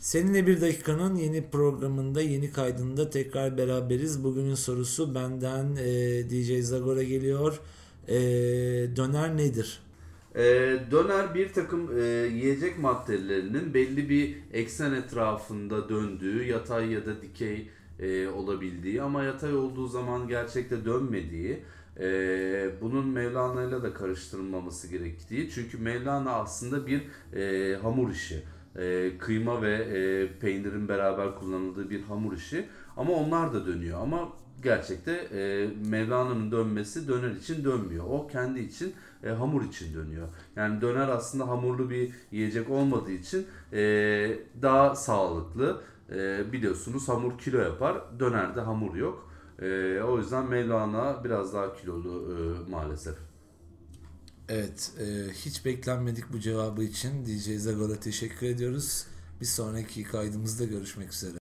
Seninle bir dakikanın yeni programında, yeni kaydında tekrar beraberiz. Bugünün sorusu benden e, DJ Zagor'a geliyor. E, döner nedir? Ee, döner bir takım e, yiyecek maddelerinin belli bir eksen etrafında döndüğü, yatay ya da dikey e, olabildiği ama yatay olduğu zaman gerçekte dönmediği, e, bunun Mevlana'yla da karıştırılmaması gerektiği. Çünkü Mevlana aslında bir e, hamur işi. E, kıyma ve e, peynirin beraber kullanıldığı bir hamur işi. Ama onlar da dönüyor. Ama gerçekte e, Mevlana'nın dönmesi döner için dönmüyor. O kendi için e, hamur için dönüyor. Yani döner aslında hamurlu bir yiyecek olmadığı için e, daha sağlıklı. E, biliyorsunuz hamur kilo yapar, dönerde hamur yok. E, o yüzden Mevlana biraz daha kilolu e, maalesef. Evet, e, hiç beklenmedik bu cevabı için DJ Zagor'a teşekkür ediyoruz. Bir sonraki kaydımızda görüşmek üzere.